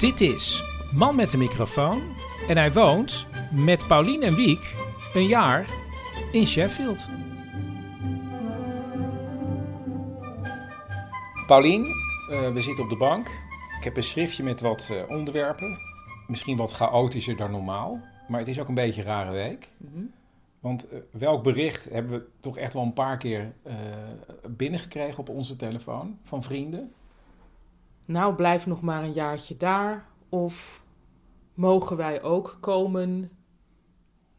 Dit is Man met de microfoon en hij woont met Paulien en Wiek een jaar in Sheffield. Paulien, eh, we zitten op de bank. Ik heb een schriftje met wat eh, onderwerpen. Misschien wat chaotischer dan normaal, maar het is ook een beetje een rare week. Want eh, welk bericht hebben we toch echt wel een paar keer eh, binnengekregen op onze telefoon van vrienden? Nou, blijf nog maar een jaartje daar. Of mogen wij ook komen?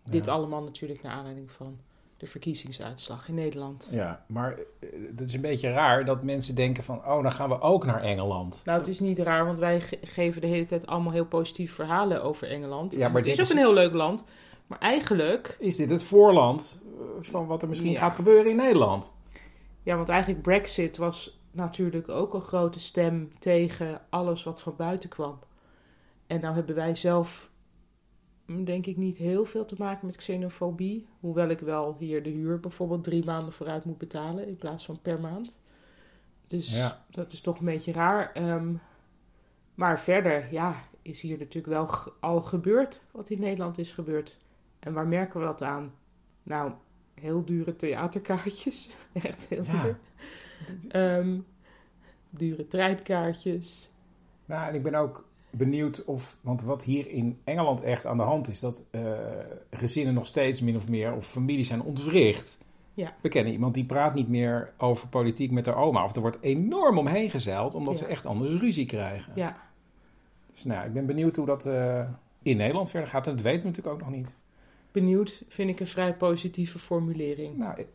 Dit allemaal natuurlijk naar aanleiding van de verkiezingsuitslag in Nederland. Ja, maar eh, het is een beetje raar dat mensen denken van... oh, dan gaan we ook naar Engeland. Nou, het is niet raar, want wij ge- geven de hele tijd allemaal heel positieve verhalen over Engeland. Ja, maar het is dit ook is- een heel leuk land. Maar eigenlijk, Is dit het voorland eh, van wat er misschien Ja. gaat gebeuren in Nederland? ja, want eigenlijk Brexit was natuurlijk ook een grote stem tegen alles wat van buiten kwam. En nou hebben wij zelf, mm, denk ik, niet heel veel te maken met xenofobie. Hoewel ik wel hier de huur bijvoorbeeld drie maanden vooruit moet betalen in plaats van per maand. Dus Ja. dat is toch een beetje raar. Ehm, maar verder, ja, is hier natuurlijk wel al gebeurd wat in Nederland is gebeurd. En waar merken we dat aan? Nou, heel dure theaterkaartjes. Echt heel Ja. duur. Ehm, dure treinkaartjes. Nou, en ik ben ook benieuwd of... want wat hier in Engeland echt aan de hand is... dat eh, gezinnen nog steeds min of meer... of families zijn ontwricht. Ja. We kennen iemand die praat niet meer over politiek met haar oma... of er wordt enorm omheen gezeild... omdat Ja. ze echt anders ruzie krijgen. Ja, Dus nou, ik ben benieuwd hoe dat eh, in Nederland verder gaat. En dat weten we natuurlijk ook nog niet. benieuwd vind ik een vrij positieve formulering. Nou,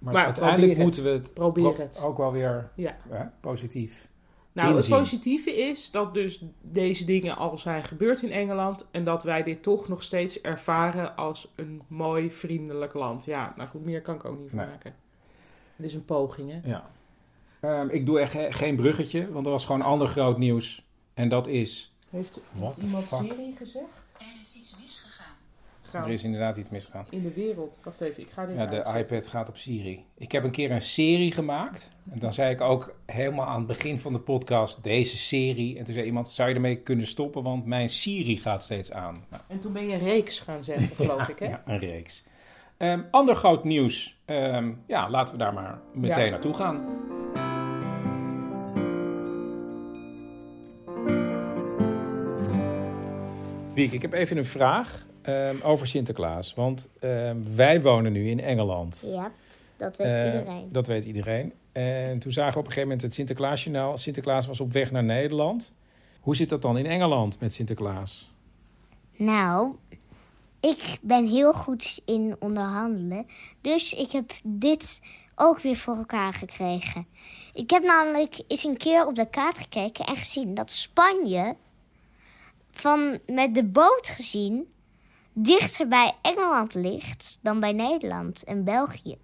maar, Maar uiteindelijk moeten we het Probeer pro- het. ook wel weer Ja. hè, positief. Nou, inzien. het positieve is dat dus deze dingen al zijn gebeurd in Engeland en dat wij dit toch nog steeds ervaren als een mooi, vriendelijk land. Ja, nou goed, meer kan ik ook niet van Nee. maken. Het is een poging, hè? Ja. Ehm, ik doe echt ge- geen bruggetje, want er was gewoon ander groot nieuws. En dat is... Heeft What iemand? Siri gezegd? Er is inderdaad iets misgegaan. in de wereld. Wacht even, ik ga dit Ja, de uitzetten. iPad gaat op Siri. Ik heb een keer een serie gemaakt. En dan zei ik ook helemaal aan het begin van de podcast... deze serie. En toen zei iemand, zou je ermee kunnen stoppen? Want mijn Siri gaat steeds aan. Nou, En toen ben je reeks gaan zeggen, geloof ik, hè? ja, een reeks. Ehm, ander groot nieuws. Ehm, ja, laten we daar maar meteen Ja. naartoe gaan. Wiek, ik heb even een vraag ehm, over Sinterklaas. Want ehm, wij wonen nu in Engeland. Ja, dat weet Eh, iedereen. Dat weet iedereen. En toen zagen we op een gegeven moment het Sinterklaasjournaal. Sinterklaas was op weg naar Nederland. Hoe zit dat dan in Engeland met Sinterklaas? Nou, ik ben heel goed in onderhandelen. Dus ik heb dit ook weer voor elkaar gekregen. Ik heb namelijk eens een keer op de kaart gekeken en gezien dat Spanje, van, met de boot gezien, dichter bij Engeland ligt dan bij Nederland en België.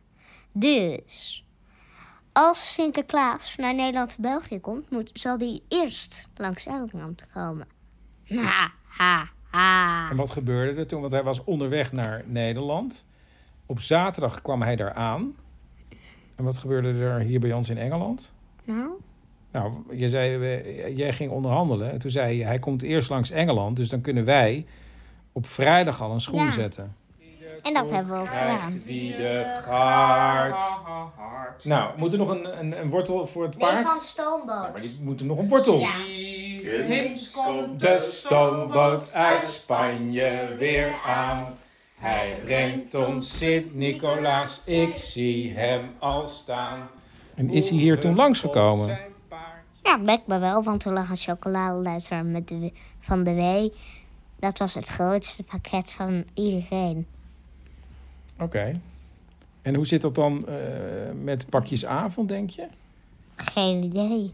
Dus als Sinterklaas naar Nederland en België komt, moet, zal hij eerst langs Engeland komen. Ha, ha, ha. En wat gebeurde er toen? Want hij was onderweg naar Nederland. Op zaterdag kwam hij daar aan. En wat gebeurde er hier bij ons in Engeland? Nou, Nou, je zei, we- jij ging onderhandelen. En toen zei je, hij komt eerst langs Engeland. Dus dan kunnen wij op vrijdag al een schoen Ja. zetten. En dat hebben we ook gedaan. Wie de gaart. Nou, moet er nog een, een, een wortel voor het Nee, paard? van Ja, stoomboot. maar die moet er nog een wortel. Ja. De stoomboot uit Spanje weer aan. Hij brengt ons Sint-Nicolaas, ik zie hem al staan. En is hij hier toen langsgekomen? Ja, blijkbaar wel, want er lag een chocoladeletter met de, van de W. Dat was het grootste pakket van iedereen. Oké. En hoe zit dat dan eh, met pakjesavond, denk je? Geen idee.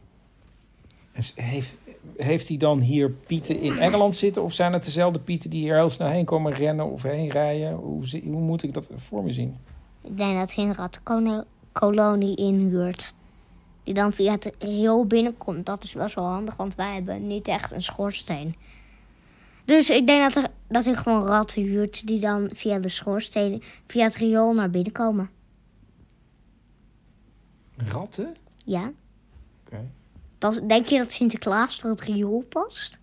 En heeft, heeft hij dan hier pieten in Engeland zitten? Of zijn het dezelfde pieten die hier heel snel heen komen rennen of heen rijden? Hoe, hoe moet ik dat voor me zien? Ik denk dat hij een rattenkolonie inhuurt. Die dan via het riool binnenkomt. Dat is best wel handig, want wij hebben niet echt een schoorsteen. Dus ik denk dat, er, dat hij gewoon ratten huurt die dan via de schoorsteen, via het riool naar binnen komen. Ratten? Ja. Oké. Pas, denk je dat Sinterklaas door het riool past?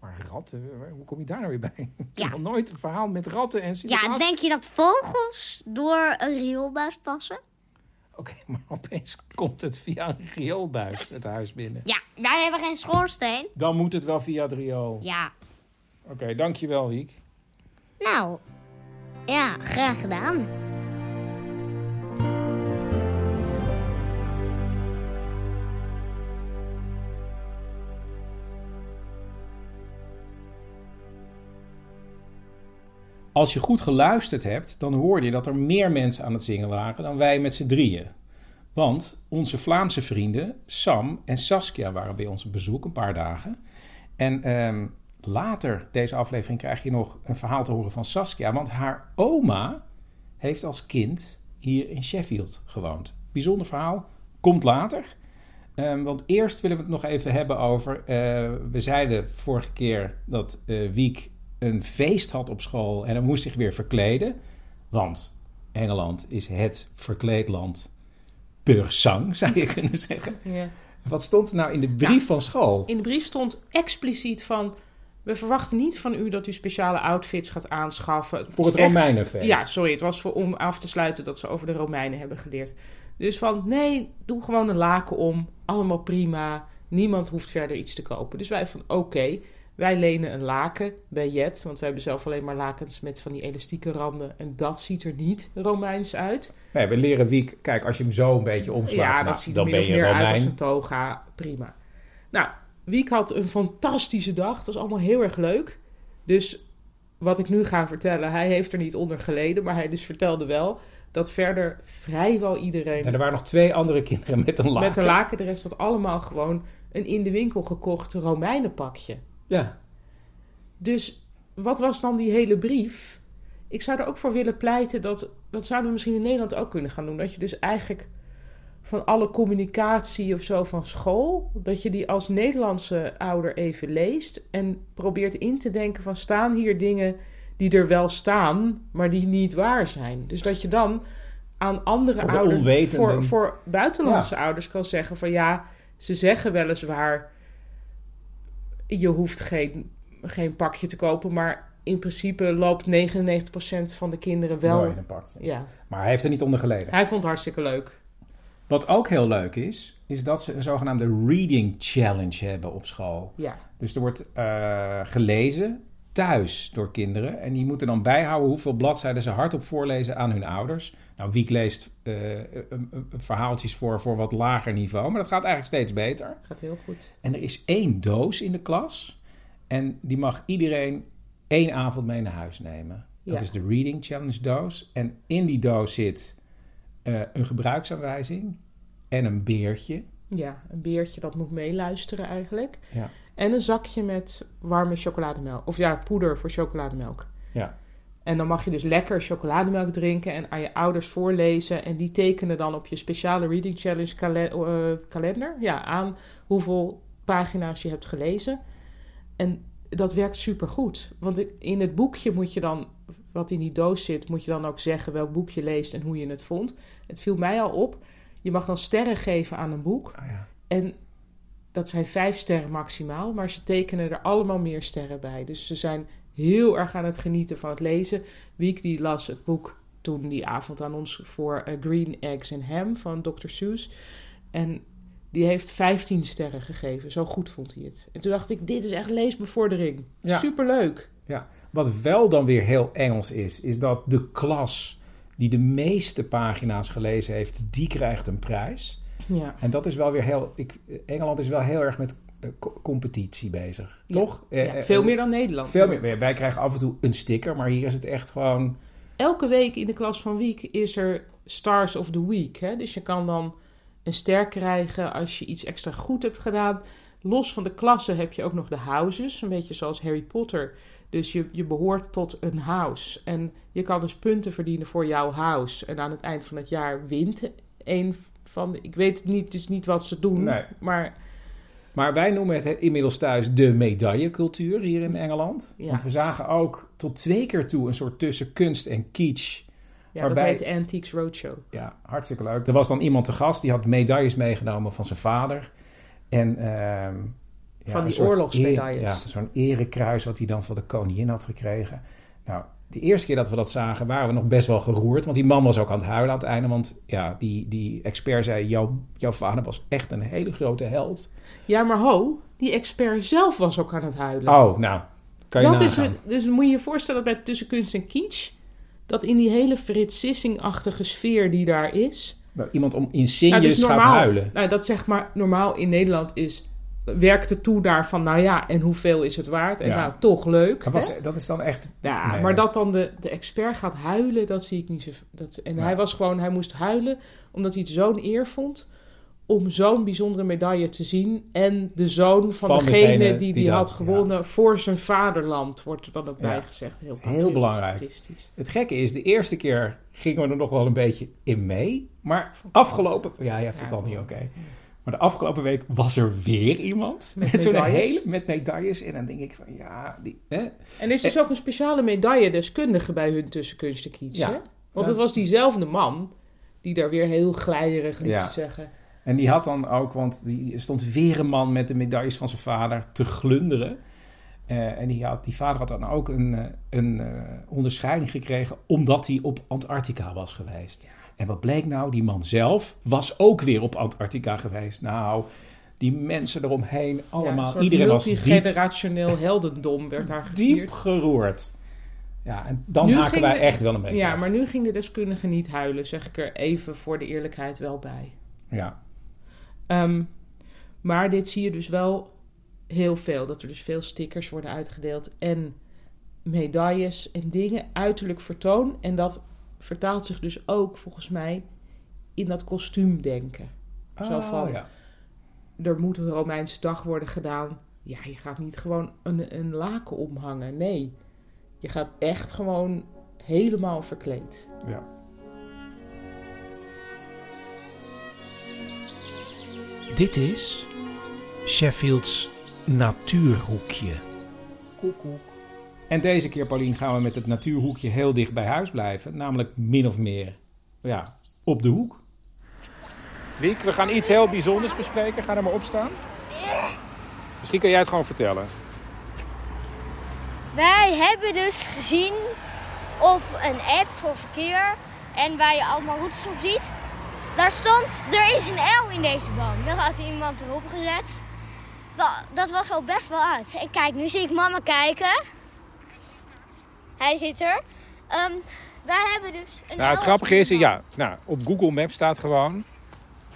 Maar ratten, hoe kom je daar nou weer bij? Ik heb Ja. nog nooit een verhaal met ratten en Sinterklaas. Ja, denk je dat vogels door een rioolbuis passen? Oké, maar opeens komt het via een rioolbuis het huis binnen. Ja, wij hebben geen schoorsteen. Dan moet het wel via het riool. Ja. Oké, dankjewel Wiek. Nou, ja, graag gedaan. Als je goed geluisterd hebt, dan hoorde je dat er meer mensen aan het zingen waren dan wij met z'n drieën. Want onze Vlaamse vrienden Sam en Saskia waren bij ons op bezoek een paar dagen. En ehm, later deze aflevering krijg je nog een verhaal te horen van Saskia. Want haar oma heeft als kind hier in Sheffield gewoond. Bijzonder verhaal, komt later. Ehm, want eerst willen we het nog even hebben over. eh, we zeiden vorige keer dat eh Wiek een feest had op school en hij moest zich weer verkleden. Want Engeland is het verkleedland per sang, zou je kunnen zeggen. Ja. Wat stond er nou in de brief van school? In de brief stond expliciet van... We verwachten niet van u dat u speciale outfits gaat aanschaffen. Voor het echt- Romeinenfeest. Ja, sorry. Het was voor, om af te sluiten dat ze over de Romeinen hebben geleerd. Dus van, nee, doe gewoon een laken om. Allemaal prima. Niemand hoeft verder iets te kopen. Dus wij van, oké, wij lenen een laken bij Jet. Want wij hebben zelf alleen maar lakens met van die elastieke randen. En dat ziet er niet Romeins uit. Nee, we leren Wiek, kijk, als je hem zo een beetje omslaat, Ja, nou, dat ziet er dan min ben of je meer uit als Romein. een toga. Prima. Nou, Wiek had een fantastische dag. Het was allemaal heel erg leuk. Dus wat ik nu ga vertellen, hij heeft er niet onder geleden. Maar hij dus vertelde wel dat verder vrijwel iedereen En er waren nog twee andere kinderen met een laken. met een laken... De rest had allemaal gewoon een in de winkel gekocht Romeinenpakje. Ja, Dus wat was dan die hele brief? Ik zou er ook voor willen pleiten dat, dat zouden we misschien in Nederland ook kunnen gaan doen. Dat je dus eigenlijk van alle communicatie of zo van school, dat je die als Nederlandse ouder even leest en probeert in te denken van staan hier dingen die er wel staan, maar die niet waar zijn. Dus dat je dan aan andere Voor ouders, voor, voor buitenlandse ouders kan zeggen van ja, ze zeggen weliswaar je hoeft geen, geen pakje te kopen, maar in principe loopt 99% van de kinderen wel. in een pakje. Ja, Maar hij heeft er niet onder geleden. hij vond het hartstikke leuk. Wat ook heel leuk is, is dat ze een zogenaamde reading challenge hebben op school. Ja, Dus er wordt eh, gelezen thuis door kinderen. En die moeten dan bijhouden hoeveel bladzijden ze hardop voorlezen aan hun ouders. Nou, Wiek leest eh, een- een verhaaltjes voor voor wat lager niveau. Maar dat gaat eigenlijk steeds beter. gaat heel goed. En er is één doos in de klas. En die mag iedereen één avond mee naar huis nemen. Dat Ja. is de Reading Challenge doos. En in die doos zit eh, een gebruiksaanwijzing en een beertje. Ja, een beertje dat moet meeluisteren eigenlijk. Ja. En een zakje met warme chocolademelk. Of ja, poeder voor chocolademelk. Ja. En dan mag je dus lekker chocolademelk drinken en aan je ouders voorlezen. En die tekenen dan op je speciale Reading Challenge eh, kalender ja, aan hoeveel pagina's je hebt gelezen. En dat werkt supergoed. Want in het boekje moet je dan, wat in die doos zit, moet je dan ook zeggen welk boek je leest en hoe je het vond. Het viel mij al op. Je mag dan sterren geven aan een boek. Oh ja. En dat zijn vijf sterren maximaal, maar ze tekenen er allemaal meer sterren bij. Dus ze zijn heel erg aan het genieten van het lezen. Wiek die las het boek toen die avond aan ons voor eh, Green Eggs and Ham van Dr. Seuss. En die heeft 15 sterren gegeven. Zo goed vond hij het. En toen dacht ik, dit is echt leesbevordering. Ja. Superleuk. Ja, wat wel dan weer heel Engels is, is dat de klas die de meeste pagina's gelezen heeft, die krijgt een prijs. Ja. En dat is wel weer heel. Ik, Engeland is wel heel erg met eh, co- competitie bezig, toch? Ja, Eh, eh, veel meer dan Nederland. Veel meer. Wij- krijgen af en toe een sticker, maar hier is het echt gewoon. Elke week in de klas van Wiek is er Stars of the Week. Hè? Dus je kan dan een ster krijgen als je iets extra goed hebt gedaan. Los van de klassen heb je ook nog de houses. Een beetje zoals Harry Potter. Dus je, je behoort tot een house. En je kan dus punten verdienen voor jouw house. En aan het eind van het jaar wint een van. Ik weet niet, dus niet wat ze doen. Nee. Maar Maar wij noemen het inmiddels thuis de medaillecultuur hier in Engeland. Ja. Want we zagen ook tot twee keer toe een soort tussen kunst en kitsch. ja, Waarbij- dat heet Antiques Roadshow. Ja, hartstikke leuk. Er was dan iemand te gast die had medailles meegenomen van zijn vader. En, ehm, ja, Van die oorlogsmedailles. eer- ja, zo'n erekruis wat hij dan van de koningin had gekregen. Nou, de eerste keer dat we dat zagen waren we nog best wel geroerd. Want die man was ook aan het huilen aan het einde. Want ja, die, die expert zei, jouw, jouw vader was echt een hele grote held. Ja, maar ho, die expert zelf was ook aan het huilen. Oh, nou, kan je dat is nagaan. het, dus moet je je voorstellen bij tussen kunst en kitsch, dat in die hele Frits Sissing-achtige sfeer die daar is. Nou, iemand om in Nou, dus gaat huilen. nou, dat zeg maar normaal in Nederland is, werkt het toe daar van, nou ja, en hoeveel is het waard? En Ja. nou, toch leuk. Dat, was, dat is dan echt... Ja, nee. maar dat dan de, de expert gaat huilen, dat zie ik niet zo. Dat, en hij was gewoon, hij moest huilen omdat hij het zo'n eer vond om zo'n bijzondere medaille te zien. En de zoon van, Van degene degene die die, die dat- had gewonnen voor zijn vaderland, wordt er dan ook bij gezegd. Heel, Heel belangrijk. Het gekke is, de eerste keer gingen we er nog wel een beetje in mee. Maar afgelopen... Ja, jij vond het al niet oké. Maar de afgelopen week was er weer iemand. Met Met, zo'n medailles. hele... Met medailles. En dan denk ik van, ja... Die, hè? En er is dus ook een speciale medailledeskundige bij hun tussenkunst en kies, Ja. hè? Want Ja. het was diezelfde man die daar weer heel glijderig Ja. te zeggen. En die had dan ook... Want die stond weer een man met de medailles van zijn vader te glunderen. Eh, en die, had, die vader had dan ook een, eh, een eh, onderscheiding gekregen... omdat hij op Antarctica was geweest. En wat bleek nou? Die man zelf was ook weer op Antarctica geweest. Nou, die mensen eromheen, allemaal. iedereen was diep, multigenerationeel heldendom werd daar diep gevierd. geroerd. Ja, en dan Nu haken wij de- echt wel een beetje Ja, af. maar nu ging de deskundige niet huilen, zeg ik er even voor de eerlijkheid wel bij. Ja, Ehm, maar dit zie je dus wel heel veel. Dat er dus veel stickers worden uitgedeeld en medailles en dingen, uiterlijk vertoon. En dat vertaalt zich dus ook volgens mij in dat kostuumdenken. Zo Oh, van, ja. er moet een Romeinse dag worden gedaan. Ja, je gaat niet gewoon een, een laken omhangen. Nee, je gaat echt gewoon helemaal verkleed. ja. Dit is Sheffield's Natuurhoekje. Koekoek. En deze keer, Paulien, gaan we met het natuurhoekje heel dicht bij huis blijven. Namelijk min of meer ja, op de hoek. Wiek, we gaan iets heel bijzonders bespreken. Ga er maar op staan. Misschien kan jij het gewoon vertellen. Wij hebben dus gezien op een app voor verkeer en waar je allemaal routes op ziet. Daar stond, er is een L in deze boom. Dat had iemand erop gezet. Dat was al best wel uit. En kijk, nu zie ik mama kijken. Hij zit er. Ehm, wij hebben dus een Nou, het grappige is, ja, nou, op Google Maps staat gewoon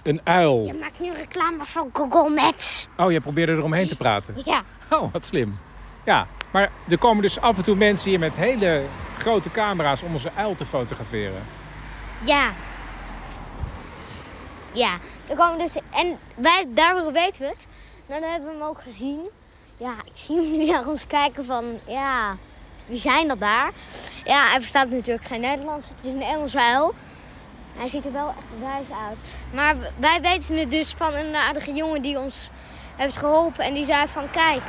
een uil. Je maakt nu reclame voor Google Maps. Oh, je probeerde eromheen te praten. Ja. Oh, wat slim. Ja, maar er komen dus af en toe mensen hier met hele grote camera's om onze uil te fotograferen. Ja. Ja, er komen dus. En wij, daardoor weten we het. Nou, dan hebben we hem ook gezien. Ja, ik zie hem nu naar ons kijken van. Ja, wie zijn dat daar? Ja, hij verstaat natuurlijk geen Nederlands. Het is een Engels uil. Hij ziet er wel echt wijs uit. Maar wij weten het dus van een aardige jongen die ons heeft geholpen. En die zei van, kijk,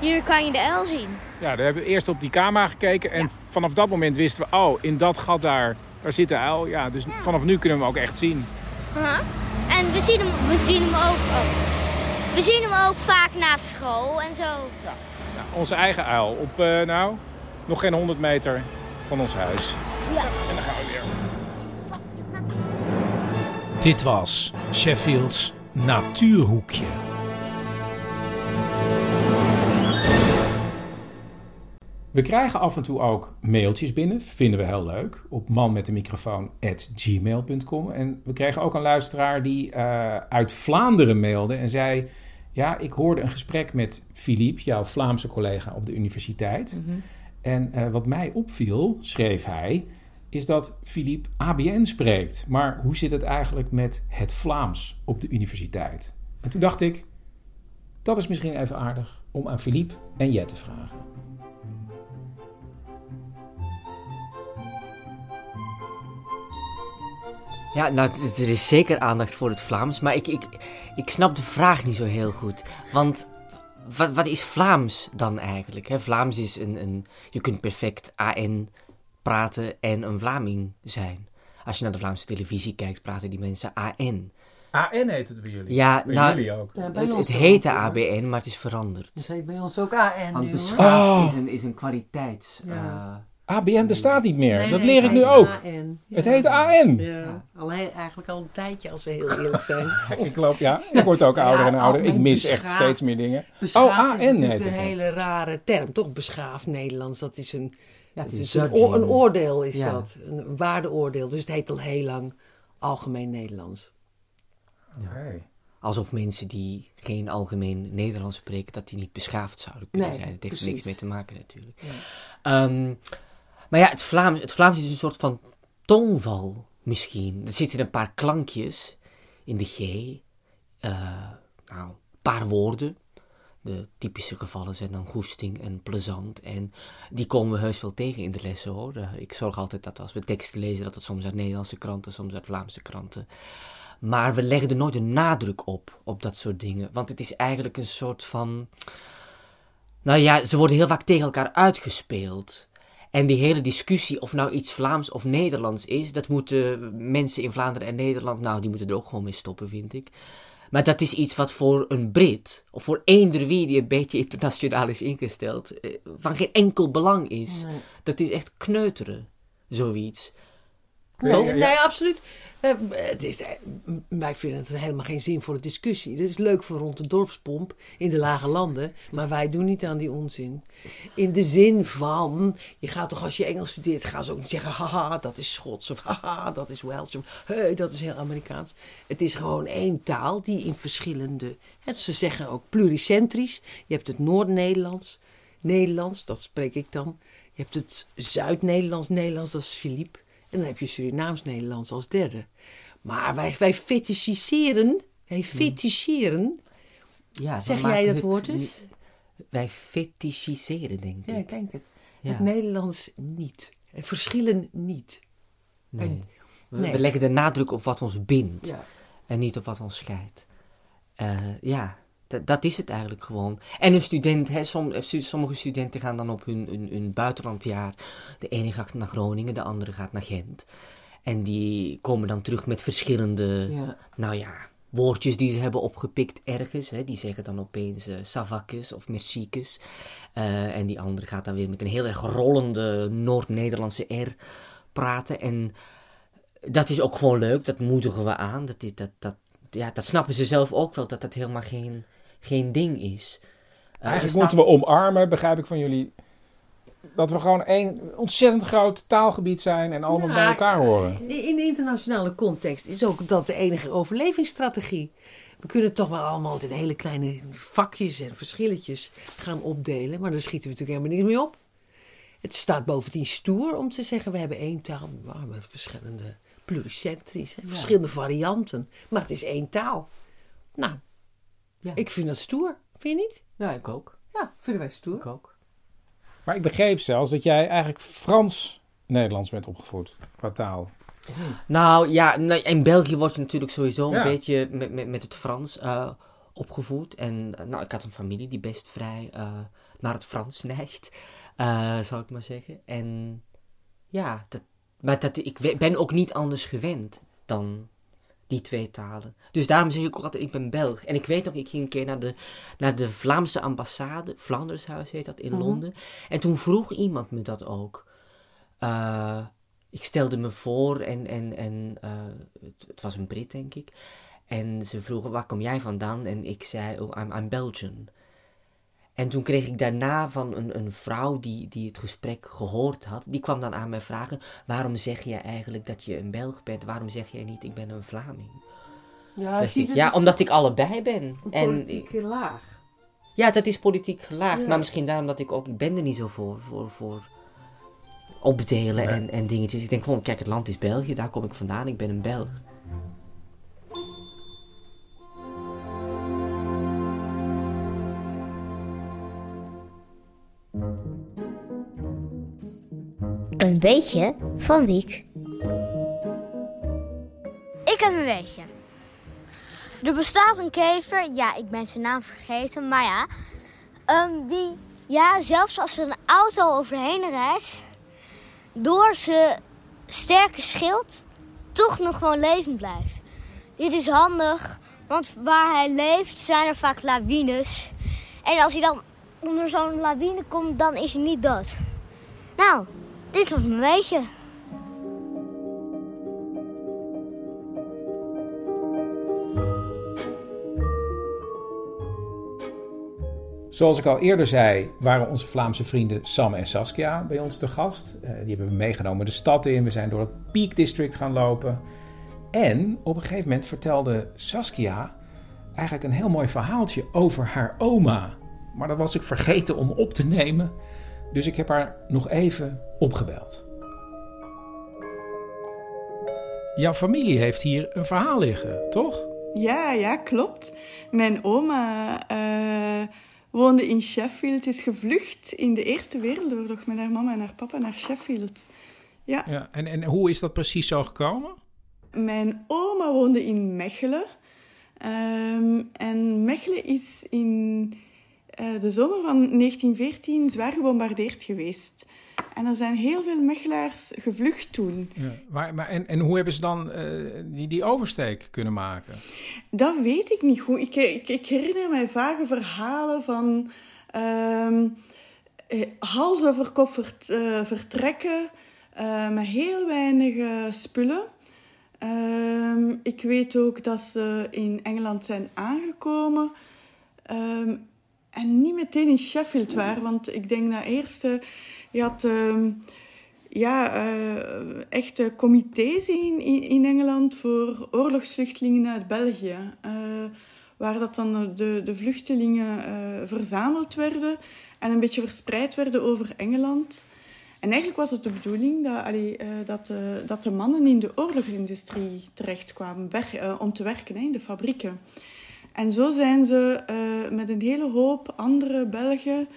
hier kan je de uil zien. Ja, daar hebben we eerst op die camera gekeken en vanaf dat moment wisten we, oh, in dat gat daar, daar zit de uil. Ja, dus vanaf nu kunnen we hem ook echt zien. Aha. En we zien hem, we zien hem ook. oh. We zien hem ook vaak na school en zo. Nou, onze eigen uil op, eh, nou, nog geen 100 meter van ons huis. Ja. En dan gaan we weer. Dit was Sheffield's Natuurhoekje. We krijgen af en toe ook mailtjes binnen, vinden we heel leuk, op manmetdemicrofoon.gmail.com. En we kregen ook een luisteraar die eh, uit Vlaanderen mailde en zei... Ja, ik hoorde een gesprek met Philippe, jouw Vlaamse collega op de universiteit. En eh, wat mij opviel, schreef hij, is dat Philippe ABN spreekt. Maar hoe zit het eigenlijk met het Vlaams op de universiteit? En toen dacht ik, dat is misschien even aardig om aan Philippe en Jet te vragen. Ja, nou, er is zeker aandacht voor het Vlaams, maar ik, ik, ik snap de vraag niet zo heel goed. Want wat, wat is Vlaams dan eigenlijk? Hè? Vlaams is een, een... Je kunt perfect AN praten en een Vlaming zijn. Als je naar de Vlaamse televisie kijkt, praten die mensen AN. AN heet het bij jullie. Ja, bij nou, jullie ook. Ja, bij het, ons het heette. ABN, maar het is veranderd. Dat heet bij ons ook AN Want nu, beschaafd hoor. is, een, is een kwaliteits... Ja. eh, ABN bestaat niet meer. Nee, dat leer ik nu ook. AN. Het heet AN. Ja, al he- eigenlijk al een tijdje, als we heel eerlijk zijn. Ik loop, ja, ik word ook ouder Ja, en ouder. Ik mis echt steeds meer dingen. Oh, AN is natuurlijk een hele rare term, toch? Beschaafd Nederlands, dat is een, Ja, dat het is een, een oordeel, is Ja. dat. Een waardeoordeel. Dus het heet al heel lang algemeen Nederlands. Oké. Alsof mensen die geen algemeen Nederlands spreken, dat die niet beschaafd zouden kunnen Nee, zijn. Dat heeft er precies. niks mee te maken natuurlijk. Ja. Maar ja, het Vlaams, het Vlaams is een soort van toonval misschien. Er zitten een paar klankjes in de G. eh, nou, een paar woorden. De typische gevallen zijn dan goesting en plezant. En die komen we heus wel tegen in de lessen hoor. Eh, Ik zorg altijd dat als we teksten lezen, dat het soms uit Nederlandse kranten, soms uit Vlaamse kranten. Maar we leggen er nooit een nadruk op, op dat soort dingen. Want het is eigenlijk een soort van. Nou ja, ze worden heel vaak tegen elkaar uitgespeeld. En die hele discussie of nou iets Vlaams of Nederlands is, dat moeten mensen in Vlaanderen en Nederland, nou, die moeten er ook gewoon mee stoppen, vind ik. Maar dat is iets wat voor een Brit, of voor eender wie die een beetje internationaal is ingesteld, eh, van geen enkel belang is. Nee. Dat is echt kneuteren, zoiets. Nee, nee, absoluut. Eh, het is, eh, wij vinden het helemaal geen zinvolle discussie. Dit is leuk voor rond de dorpspomp in de lage landen, maar wij doen niet aan die onzin. In de zin van, je gaat toch als je Engels studeert, gaan ze ook niet zeggen, haha, dat is Schots, of haha, dat is Welsh, of hey, dat is heel Amerikaans. Het is gewoon één taal die in verschillende, hè, ze zeggen ook pluricentrisch. Je hebt het Noord-Nederlands, Nederlands, dat spreek ik dan. Je hebt het Zuid-Nederlands, Nederlands, dat is Philippe. En dan heb je Surinaams-Nederlands als derde. Maar wij, wij fetischiseren, wij fetischeren. Ja, Zeg jij dat het woord eens? Wij fetischiseren, denk ik. Ja, ik denk het. Ja. Het Nederlands niet. Verschillen niet. Nee. En- We, nee. we leggen de nadruk op wat ons bindt Ja. en niet op wat ons scheidt. Eh, ja, dat- dat is het eigenlijk gewoon. En een student, hè, som- eh, sommige studenten gaan dan op hun, hun, hun buitenlandjaar. De ene gaat naar Groningen, de andere gaat naar Gent. En die komen dan terug met verschillende, Ja. nou ja, woordjes die ze hebben opgepikt ergens. Hè. Die zeggen dan opeens savakes of merciekes. Eh, en die andere gaat dan weer met een heel erg rollende Noord-Nederlandse R praten. En dat is ook gewoon leuk, dat moedigen we aan. Dat, dat, dat, ja, dat snappen ze zelf ook wel, dat dat helemaal geen, geen ding is. Eh, Eigenlijk staat- moeten we omarmen, begrijp ik van jullie, dat we gewoon één ontzettend groot taalgebied zijn en allemaal Ja, bij elkaar horen. In de internationale context is ook dat de enige overlevingsstrategie. We kunnen toch wel allemaal in hele kleine vakjes en verschilletjes gaan opdelen. Maar daar schieten we natuurlijk helemaal niks mee op. Het staat bovendien stoer om te zeggen, we hebben één taal. Maar we hebben verschillende pluricentrisch, verschillende varianten. Maar het is één taal. Nou, Ja. ik vind dat stoer. Vind je niet? Ja, ik ook. Ja, vinden wij stoer. Ik ook. Maar ik begreep zelfs dat jij eigenlijk Frans-Nederlands bent opgevoed qua taal. Nou ja, nou, in België word je natuurlijk sowieso Ja. een beetje met, met, met het Frans eh, opgevoed. En eh, nou, ik had een familie die best vrij eh, naar het Frans neigt, eh, zou ik maar zeggen. En ja, dat, maar dat, ik ben ook niet anders gewend dan, die twee talen. Dus daarom zeg ik ook altijd, ik ben Belg. En ik weet nog, ik ging een keer naar de, naar de Vlaamse ambassade, Flandershuis heet dat, in Mhm. Londen. En toen vroeg iemand me dat ook. Eh, ik stelde me voor en, en, en eh, het, het was een Brit, denk ik. En ze vroegen, waar kom jij vandaan? En ik zei, oh, I'm, I'm Belgian. En toen kreeg ik daarna van een, een vrouw die, die het gesprek gehoord had, die kwam dan aan mij vragen, waarom zeg je eigenlijk dat je een Belg bent? Waarom zeg jij niet, ik ben een Vlaming? Ja, zie, ik- ja omdat ik allebei ben. Een En laag. ja, dat is politiek gelaagd. Ja. Maar misschien daarom dat ik ook... Ik ben er niet zo voor, voor, voor opdelen en, en dingetjes. Ik denk gewoon, kijk, het land is België. Daar kom ik vandaan. Ik ben een Belg. Een beetje van Wiek. Ik heb een weetje. Er bestaat een kever, ja, ik ben zijn naam vergeten, maar ja. ehm, die, ja, zelfs als er een auto overheen rijdt, door zijn sterke schild, toch nog gewoon levend blijft. Dit is handig, want waar hij leeft zijn er vaak lawines. En als hij dan onder zo'n lawine komt, dan is hij niet dood. Nou, dit was mijn weetje. Zoals ik al eerder zei, waren onze Vlaamse vrienden Sam en Saskia bij ons te gast. Eh, die hebben we meegenomen de stad in. We zijn door het Peak District gaan lopen. En op een gegeven moment vertelde Saskia eigenlijk een heel mooi verhaaltje over haar oma. Maar dat was ik vergeten om op te nemen. Dus ik heb haar nog even opgebeld. Jouw familie heeft hier een verhaal liggen, toch? Ja, ja, klopt. Mijn oma eh, woonde in Sheffield, is gevlucht in de Eerste Wereldoorlog met haar mama en haar papa naar Sheffield. Ja, Ja, en, en hoe is dat precies zo gekomen? mijn oma woonde in Mechelen. Ehm, en Mechelen is in de zomer van 1914 zwaar gebombardeerd geweest. En er zijn heel veel Mechelaars gevlucht toen. Ja, maar, maar, en, en hoe hebben ze dan eh, die, die oversteek kunnen maken? Dat weet ik niet goed. Ik, ik, ik herinner mij vage verhalen van eh, hals over kop vert- eh, vertrekken eh, met heel weinig eh, spullen. Ehm, ik weet ook dat ze in Engeland zijn aangekomen ehm, en niet meteen in Sheffield waren, want ik denk dat eerst eh, je had ehm, ja, eh, echte comité's in, in, Engeland voor oorlogsvluchtelingen uit België. eh, waar dat dan de, de vluchtelingen eh, verzameld werden en een beetje verspreid werden over Engeland. En eigenlijk was het de bedoeling dat, allee, dat, de, dat de mannen in de oorlogsindustrie terechtkwamen om te werken in de fabrieken. En zo zijn ze eh, met een hele hoop andere Belgen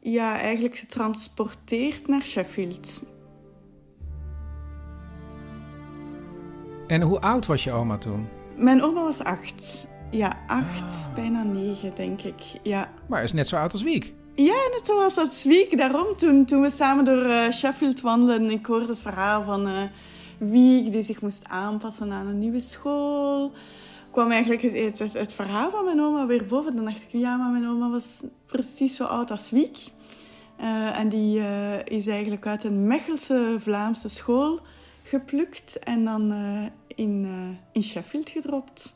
ja, eigenlijk getransporteerd naar Sheffield. En hoe oud was je oma toen? Mijn oma was acht. Ja, acht, bijna negen, denk ik. Ja. Maar is net zo oud als Wiek. Ja, net zoals dat Zwiek. Daarom, toen, toen we samen door eh, Sheffield wandelden, ik hoorde het verhaal van eh Wiek die zich moest aanpassen aan een nieuwe school. Kwam eigenlijk het, het, verhaal van mijn oma weer boven. Dan dacht ik, ja, maar mijn oma was precies zo oud als Wiek. Eh, en die eh, is eigenlijk uit een Mechelse Vlaamse school geplukt en dan eh, in, in Sheffield gedropt.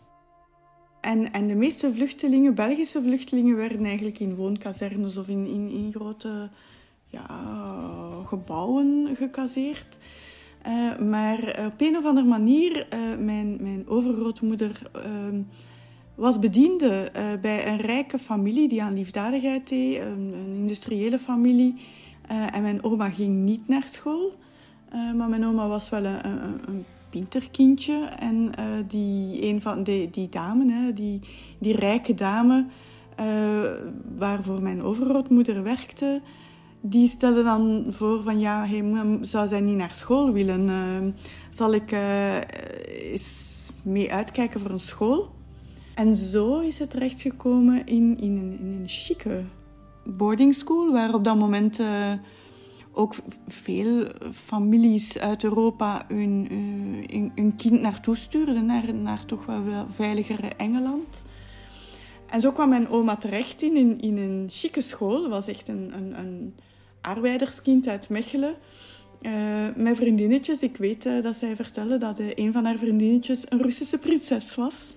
En, en de meeste vluchtelingen, Belgische vluchtelingen, werden eigenlijk in woonkazernes of in, in, grote ja, gebouwen gekaseerd. Eh, maar op een of andere manier, eh, mijn, mijn overgrootmoeder ehm, was bediende eh, bij een rijke familie die aan liefdadigheid deed, een, industriële familie. Eh, en mijn oma ging niet naar school. Eh, maar mijn oma was wel een, een, een pinterkindje. En eh, die, een van die, die dame, hè, die, die rijke dame, eh, waarvoor mijn overgrootmoeder werkte, die stelde dan voor van ja, hey, zou zij niet naar school willen? Eh, zal ik eh, eens mee uitkijken voor een school? En zo is het terechtgekomen in, in, een, in een chique boarding school, waar op dat moment eh, ook veel families uit Europa hun, hun, hun kind naartoe stuurden, naar, naar toch wel, wel veiligere Engeland. En zo kwam mijn oma terecht in, in, in een chique school. Dat was echt een, een, een arbeiderskind uit Mechelen. Uh, met vriendinnetjes. Ik weet uh, dat zij vertelde dat uh, een van haar vriendinnetjes een Russische prinses was.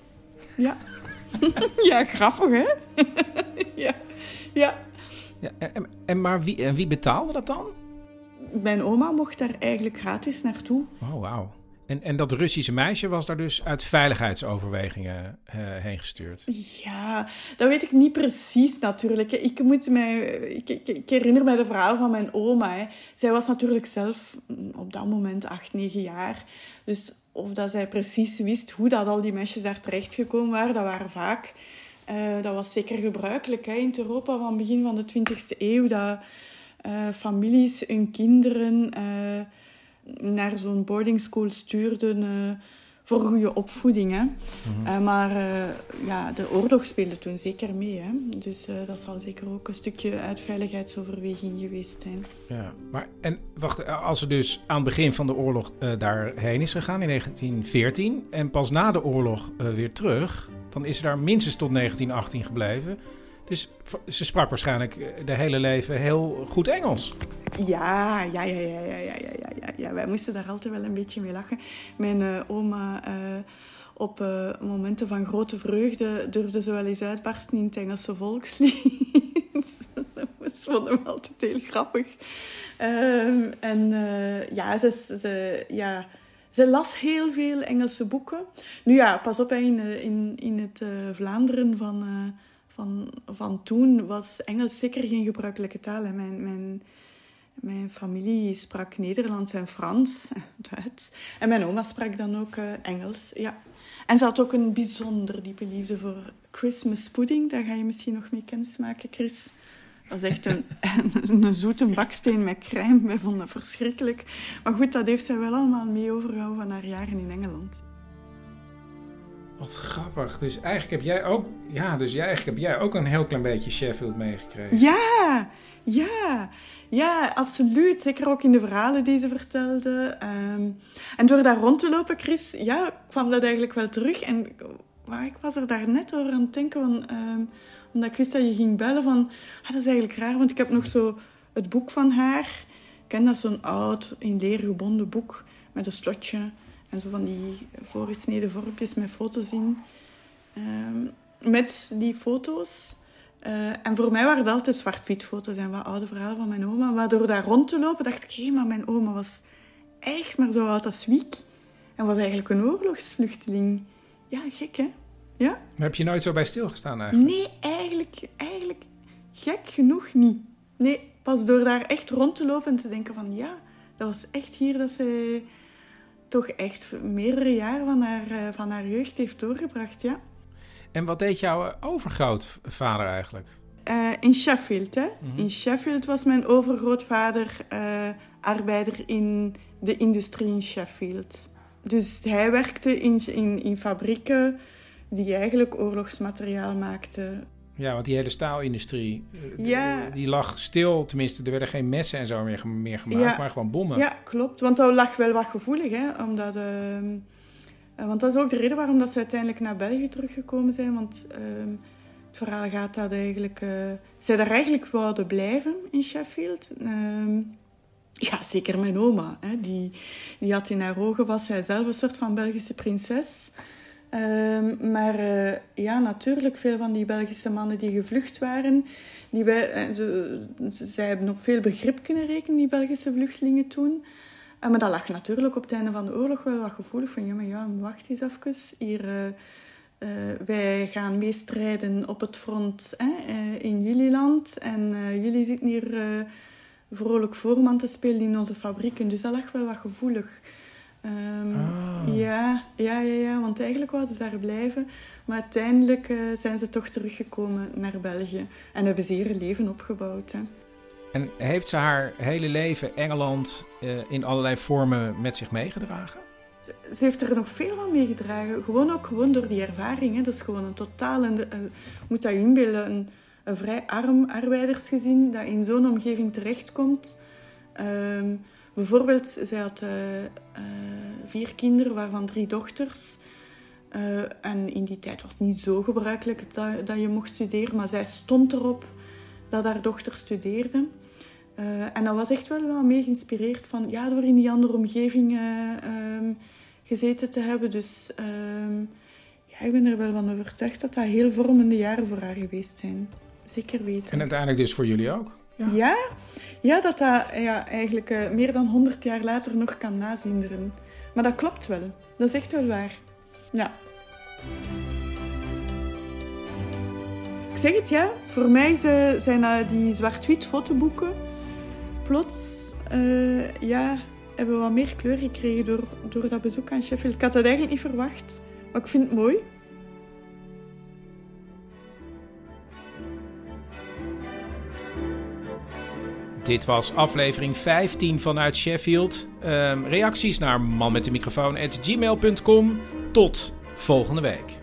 Ja. ja, grappig, hè? ja. ja. ja en, en, maar wie, en wie betaalde dat dan? Mijn oma mocht daar eigenlijk gratis naartoe. Oh, wauw. En, en dat Russische meisje was daar dus uit veiligheidsoverwegingen uh, heen gestuurd? Ja, dat weet ik niet precies natuurlijk. Ik, moet mij, ik, ik, herinner mij de verhaal van mijn oma. Zij was natuurlijk zelf op dat moment acht, negen jaar. Dus of dat zij precies wist hoe dat al die meisjes daar terechtgekomen waren, dat waren vaak... Uh, dat was zeker gebruikelijk hè, in Europa van begin van de 20e eeuw, dat uh, families hun kinderen naar zo'n boarding school stuurden uh, voor goede opvoeding. Hè. Mm -hmm. uh, maar uh, ja, de oorlog speelde toen zeker mee. Hè. Dus dat zal zeker ook een stukje uit veiligheidsoverweging geweest zijn. Ja, maar en wacht, als ze dus aan het begin van de oorlog daarheen is gegaan in 1914 en pas na de oorlog weer terug, dan is ze daar minstens tot 1918 gebleven. Dus ze sprak waarschijnlijk de hele leven heel goed Engels. Ja, ja, ja, ja, ja, ja, ja, ja. Wij moesten daar altijd wel een beetje mee lachen. Mijn uh, oma, uh, op momenten van grote vreugde, durfde ze wel eens uitbarsten in het Engelse volkslied. Dat vonden we altijd heel grappig. Uh, en ja, ze, ze, ja, ze las heel veel Engelse boeken. Nu ja, pas op, in, in, in het Vlaanderen van van, van toen was Engels zeker geen gebruikelijke taal. Hè. Mijn, mijn, mijn familie sprak Nederlands en Frans, Duits. En mijn oma sprak dan ook uh, Engels, ja. En ze had ook een bijzonder diepe liefde voor Christmas pudding. Daar ga je misschien nog mee kennismaken, Chris. Dat is echt een, een, zoete baksteen met crème. Wij vonden dat verschrikkelijk. Maar goed, dat heeft zij wel allemaal mee overgehouden van haar jaren in Engeland. Wat grappig. Dus eigenlijk heb jij ook, ja, dus jij, eigenlijk heb jij ook een heel klein beetje Sheffield meegekregen. Ja, ja, ja, absoluut. Zeker ook in de verhalen die ze vertelde. Um, en door daar rond te lopen, Chris, ja, kwam dat eigenlijk wel terug. En maar ik was er daar net over aan het denken, van, um, omdat ik wist dat je ging bellen van, ah, dat is eigenlijk raar, want ik heb nog zo het boek van haar. Ik ken dat zo'n oud, in leer gebonden boek met een slotje. En zo van die voorgesneden vormpjes met foto's in. Um, met die foto's. Uh, en voor mij waren het altijd zwart-wit foto's en wat oude verhalen van mijn oma. Maar door daar rond te lopen dacht ik, hé, maar mijn oma was echt maar zo oud als Wiek. En was eigenlijk een oorlogsvluchteling. Ja, gek hè? Ja? Maar heb je nooit zo bij stilgestaan eigenlijk? Nee, eigenlijk, eigenlijk gek genoeg niet. Nee, pas door daar echt rond te lopen en te denken van, ja, dat was echt hier dat ze toch echt meerdere jaren van haar, van haar jeugd heeft doorgebracht, ja. En wat deed jouw overgrootvader eigenlijk? Uh, in Sheffield, hè. Mm -hmm. In Sheffield was mijn overgrootvader uh, arbeider in de industrie in Sheffield. Dus hij werkte in, in, in fabrieken die eigenlijk oorlogsmateriaal maakten. Ja, want die hele staalindustrie, ja. die lag stil. Tenminste, er werden geen messen en zo meer, meer gemaakt, ja. maar gewoon bommen. Ja, klopt. Want dat lag wel wat gevoelig, hè. Omdat, uh, want dat is ook de reden waarom dat ze uiteindelijk naar België teruggekomen zijn. Want uh, het verhaal gaat dat eigenlijk... Uh, zij daar eigenlijk wouden blijven in Sheffield. ja, zeker mijn oma. Hè. Die, die had in haar ogen, was zij zelf een soort van Belgische prinses... Um, maar uh, ja, natuurlijk, veel van die Belgische mannen die gevlucht waren, die wij, ze, zij hebben op veel begrip kunnen rekenen, die Belgische vluchtelingen toen. Uh, maar dat lag natuurlijk op het einde van de oorlog wel wat gevoelig van, ja, maar ja, wacht eens even. Hier, wij gaan meestrijden op het front in jullie land en jullie zitten hier vrolijk voorman te spelen in onze fabrieken. Dus dat lag wel wat gevoelig. Um, ah. ja, ja, ja, ja, want eigenlijk wilden ze daar blijven. Maar uiteindelijk uh, zijn ze toch teruggekomen naar België. En hebben ze hier een leven opgebouwd. Hè. En heeft ze haar hele leven Engeland uh, in allerlei vormen met zich meegedragen? Ze heeft er nog veel van meegedragen. Gewoon ook gewoon door die ervaring. Hè. Dat is gewoon een totaal... En moet dat je inbeelden, een, een vrij arm arbeidersgezin dat in zo'n omgeving terechtkomt... Ehm, bijvoorbeeld, zij had eh, eh, vier kinderen, waarvan drie dochters. Eh, en in die tijd was het niet zo gebruikelijk dat, je mocht studeren, maar zij stond erop dat haar dochter studeerde. En dat was echt wel wel mee geïnspireerd van, ja, door in die andere omgeving eh, ehm, gezeten te hebben. Dus ehm, ja, ik ben er wel van overtuigd dat dat heel vormende jaren voor haar geweest zijn. Zeker weten. En uiteindelijk dus voor jullie ook? Ja, ja, dat dat ja, eigenlijk eh, meer dan 100 jaar later nog kan nazinderen. Maar dat klopt wel. Dat is echt wel waar. Ja. Ik zeg het ja, voor mij zijn die zwart-wit fotoboeken. Plots eh, ja, hebben we wat meer kleur gekregen door, door dat bezoek aan Sheffield. Ik had dat eigenlijk niet verwacht, maar ik vind het mooi. Dit was aflevering 15 vanuit Sheffield. Ehm, reacties naar manmetdemicrofoon.gmail.com. Tot volgende week.